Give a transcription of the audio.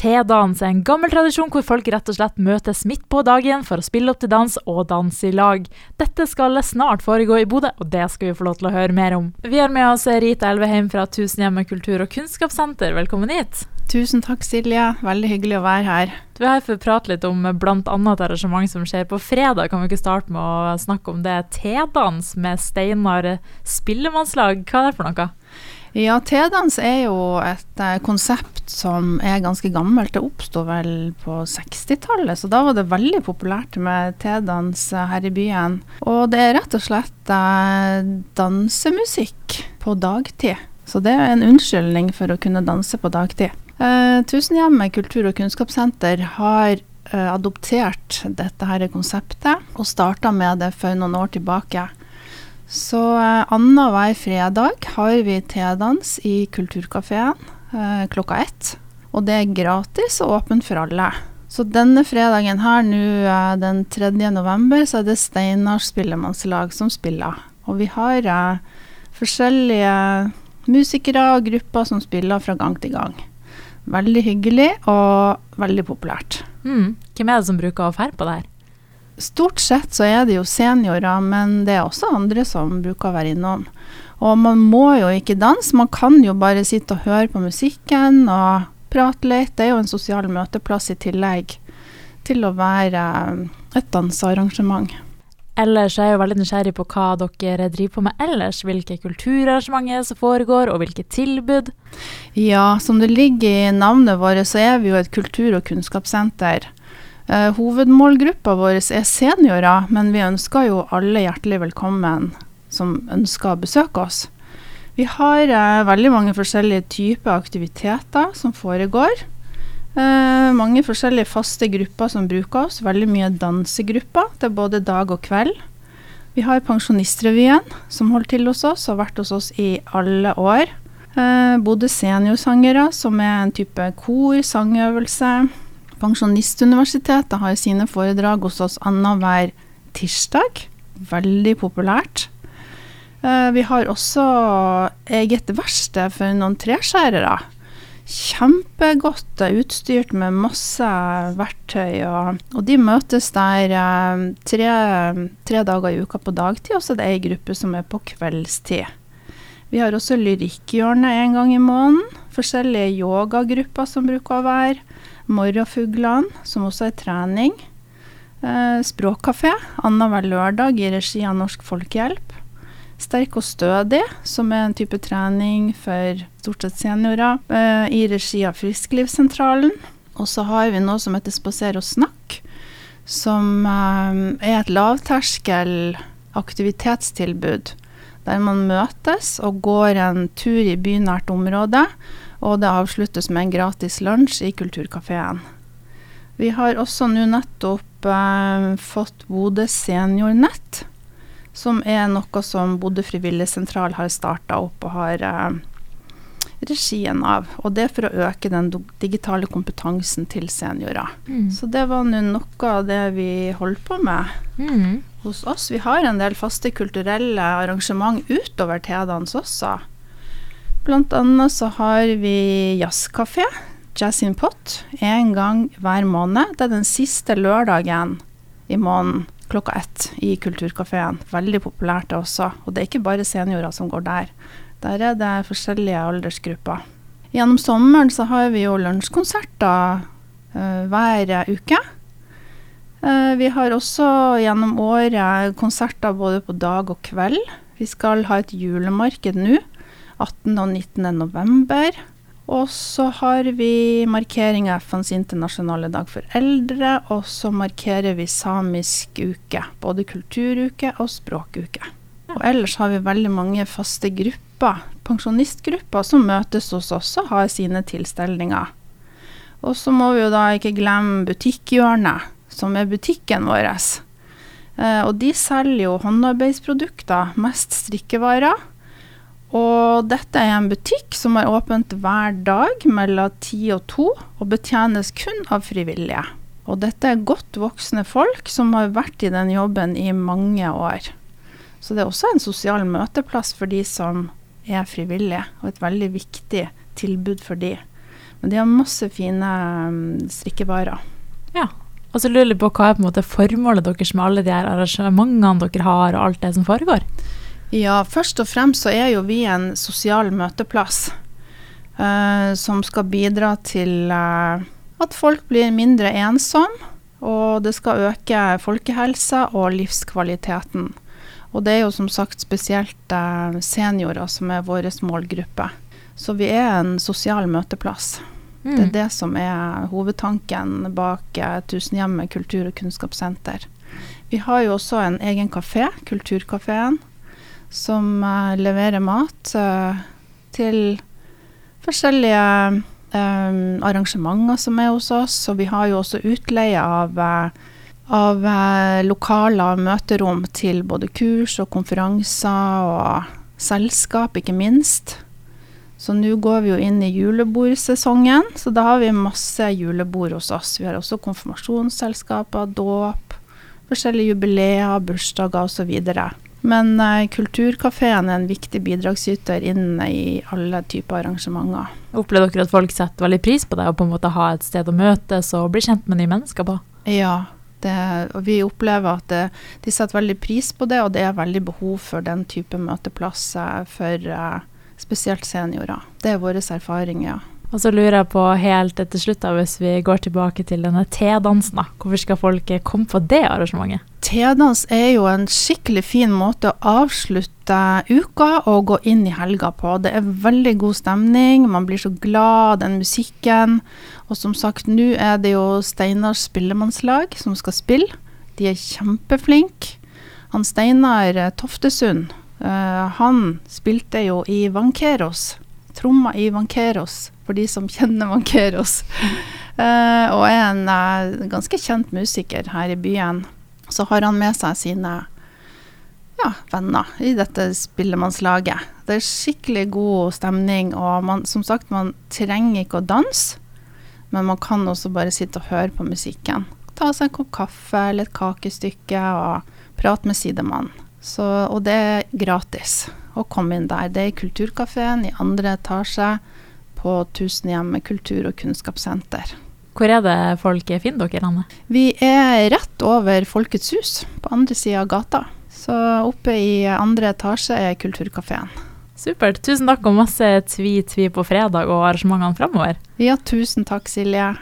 T-dans er en gammel tradisjon hvor folk rett og slett møtes midt på dagen for å spille opp til dans og danse i lag. Dette skal snart foregå i Bodø, og det skal vi få lov til å høre mer om. Vi har med oss Rita Elveheim fra Tusenhjemmet kultur- og kunnskapssenter. Velkommen hit. Tusen takk, Silje. Veldig hyggelig å være her. Du er her for å prate litt om bl.a. et arrangement som skjer på fredag. Kan vi ikke starte med å snakke om det? T-dans med Steinar spillemannslag. Hva er det for noe? Ja, T-dans er jo et eh, konsept som er ganske gammelt. Det oppsto vel på 60-tallet, så da var det veldig populært med T-dans eh, her i byen. Og det er rett og slett eh, dansemusikk på dagtid. Så det er en unnskyldning for å kunne danse på dagtid. Eh, Tusenhjemmet kultur- og kunnskapssenter har adoptert dette her konseptet, og starta med det for noen år tilbake. Så eh, annenhver fredag har vi T-dans i Kulturkafeen eh, klokka ett. Og det er gratis og åpent for alle. Så denne fredagen her nå, eh, den 3. november, så er det Steinar spillemannslag som spiller. Og vi har eh, forskjellige musikere og grupper som spiller fra gang til gang. Veldig hyggelig og veldig populært. Mm. Hvem er det som bruker å ferde på det her? Stort sett så er det jo seniorer, men det er også andre som bruker å være innom. Og man må jo ikke danse, man kan jo bare sitte og høre på musikken og prate litt. Det er jo en sosial møteplass i tillegg til å være eh, et dansearrangement. Ellers er jeg jo veldig nysgjerrig på hva dere driver på med ellers. Hvilke kulturarrangementer som foregår, og hvilke tilbud. Ja, som det ligger i navnet vårt, så er vi jo et kultur- og kunnskapssenter. Uh, hovedmålgruppa vår er seniorer, men vi ønsker jo alle hjertelig velkommen som ønsker å besøke oss. Vi har eh, veldig mange forskjellige typer aktiviteter som foregår. Eh, mange forskjellige faste grupper som bruker oss. Veldig mye dansegrupper til både dag og kveld. Vi har Pensjonistrevyen som holder til hos oss, og har vært hos oss i alle år. Både seniorsangere, som er en type kor, sangøvelse. Pensjonistuniversitetet har sine foredrag hos oss annenhver tirsdag. Veldig populært. Uh, vi har også eget verksted for noen treskjærere. Kjempegodt utstyrt med masse verktøy. Og, og de møtes der uh, tre, tre, dager i uka på dagtid, og så er det ei gruppe som er på kveldstid. Vi har også lyrikkhjørnet en gang i måneden. Forskjellige yogagrupper som bruker å være. Morgenfuglene, som også er trening. Eh, språkkafé annenhver lørdag i regi av Norsk Folkehjelp. Sterk og stødig, som er en type trening for stort sett seniorer, eh, i regi av Frisklivssentralen. Og så har vi noe som heter Spaser og snakk, som eh, er et lavterskel aktivitetstilbud. Der man møtes og går en tur i bynært område og det avsluttes med en gratis lunsj i Kulturkafeen. Vi har også nå nettopp eh, fått Bodø seniornett, som er noe som Bodø frivilligsentral har starta opp og har eh, regien av. Og det er for å øke den digitale kompetansen til seniorer. Mm. Så det var nå noe av det vi holdt på med mm. Hos oss. Vi har en del faste kulturelle arrangement utover T-dans også. Blant annet så har vi jazzkafé, Jazz in Pot, en gang hver måned. Det er den siste lørdagen i måneden klokka ett i Kulturkafeen. Veldig populært det også. Og det er ikke bare seniorer som går der. Der er det forskjellige aldersgrupper. Gjennom sommeren så har vi jo lunsjkonserter uh, hver uke. Uh, vi har også gjennom året konserter både på dag og kveld. Vi skal ha et julemarked nå 18. og 19. november. Og så har vi markering av FNs internasjonale dag for eldre, og så markerer vi samisk uke. Både kulturuke og språkuke. Og ellers har vi veldig mange faste grupper, pensjonistgrupper, som møtes hos oss og har sine tilstelninger. Og så må vi jo da ikke glemme butikkhjørnet, som er butikken vår. Eh, og de selger jo håndarbeidsprodukter, mest strikkevarer. Og dette er en butikk som har åpent hver dag mellom ti og to, og betjenes kun av frivillige. Og dette er godt voksne folk som har vært i den jobben i mange år. Så det er også en sosial møteplass for de som er frivillige, og et veldig viktig tilbud for de. Men de har masse fine um, strikkevarer. Ja. Og så lurer jeg på hva er på en måte formålet deres med alle de her arrangementene dere har, og alt det som foregår? Ja, først og fremst så er jo vi en sosial møteplass uh, som skal bidra til uh, at folk blir mindre ensomme, og det skal øke folkehelsa og livskvaliteten. Og det er jo som sagt spesielt uh, seniorer som er vår målgruppe. Så vi er en sosial møteplass. Mm. Det er det som er hovedtanken bak eh, Tusenhjemmet kultur- og kunnskapssenter. Vi har jo også en egen kafé, Kulturkafeen, som uh, leverer mat uh, til forskjellige um, arrangementer som er hos oss. Og vi har jo også utleie av, av lokaler og møterom til både kurs og konferanser og selskap, ikke minst. Så nå går vi jo inn i julebordsesongen, så da har vi masse julebord hos oss. Vi har også konfirmasjonsselskaper, dåp, forskjellige jubileer, bursdager osv. Men eh, Kulturkafeen er en viktig bidragsyter inn i alle typer arrangementer. Opplever dere at folk setter veldig pris på det, å på en måte ha et sted å møtes og bli kjent med nye mennesker på? Ja, det, og vi opplever at det, de setter veldig pris på det, og det er veldig behov for den type møteplasser for uh, spesielt seniorer. Det er våre erfaringer. ja. Og så lurer jeg på helt til slutt, da, hvis vi går tilbake til denne tedansen, da. Hvorfor skal folk komme på det arrangementet? T-dans er jo en skikkelig fin måte å avslutte uka og gå inn i helga på. Det er veldig god stemning, man blir så glad den musikken. Og som sagt, nå er det jo Steinars spillemannslag som skal spille. De er kjempeflinke. Han Steinar Toftesund Uh, han spilte jo i Vankeros. Tromma i Vankeros, for de som kjenner Vankeros. Uh, og er en uh, ganske kjent musiker her i byen. Så har han med seg sine ja, venner i dette spillemannslaget. Det er skikkelig god stemning, og man, som sagt, man trenger ikke å danse. Men man kan også bare sitte og høre på musikken. Ta seg en kopp kaffe eller et kakestykke og prate med sidemannen. Så, og det er gratis å komme inn der. Det er i Kulturkafeen i andre etasje på Tusenhjemmet kultur- og kunnskapssenter. Hvor er det folk finner dere, Anne? Vi er rett over Folkets hus, på andre sida av gata. Så oppe i andre etasje er Kulturkafeen. Supert. Tusen takk og masse tvi-tvi på fredag og arrangementene framover. Ja, tusen takk, Silje.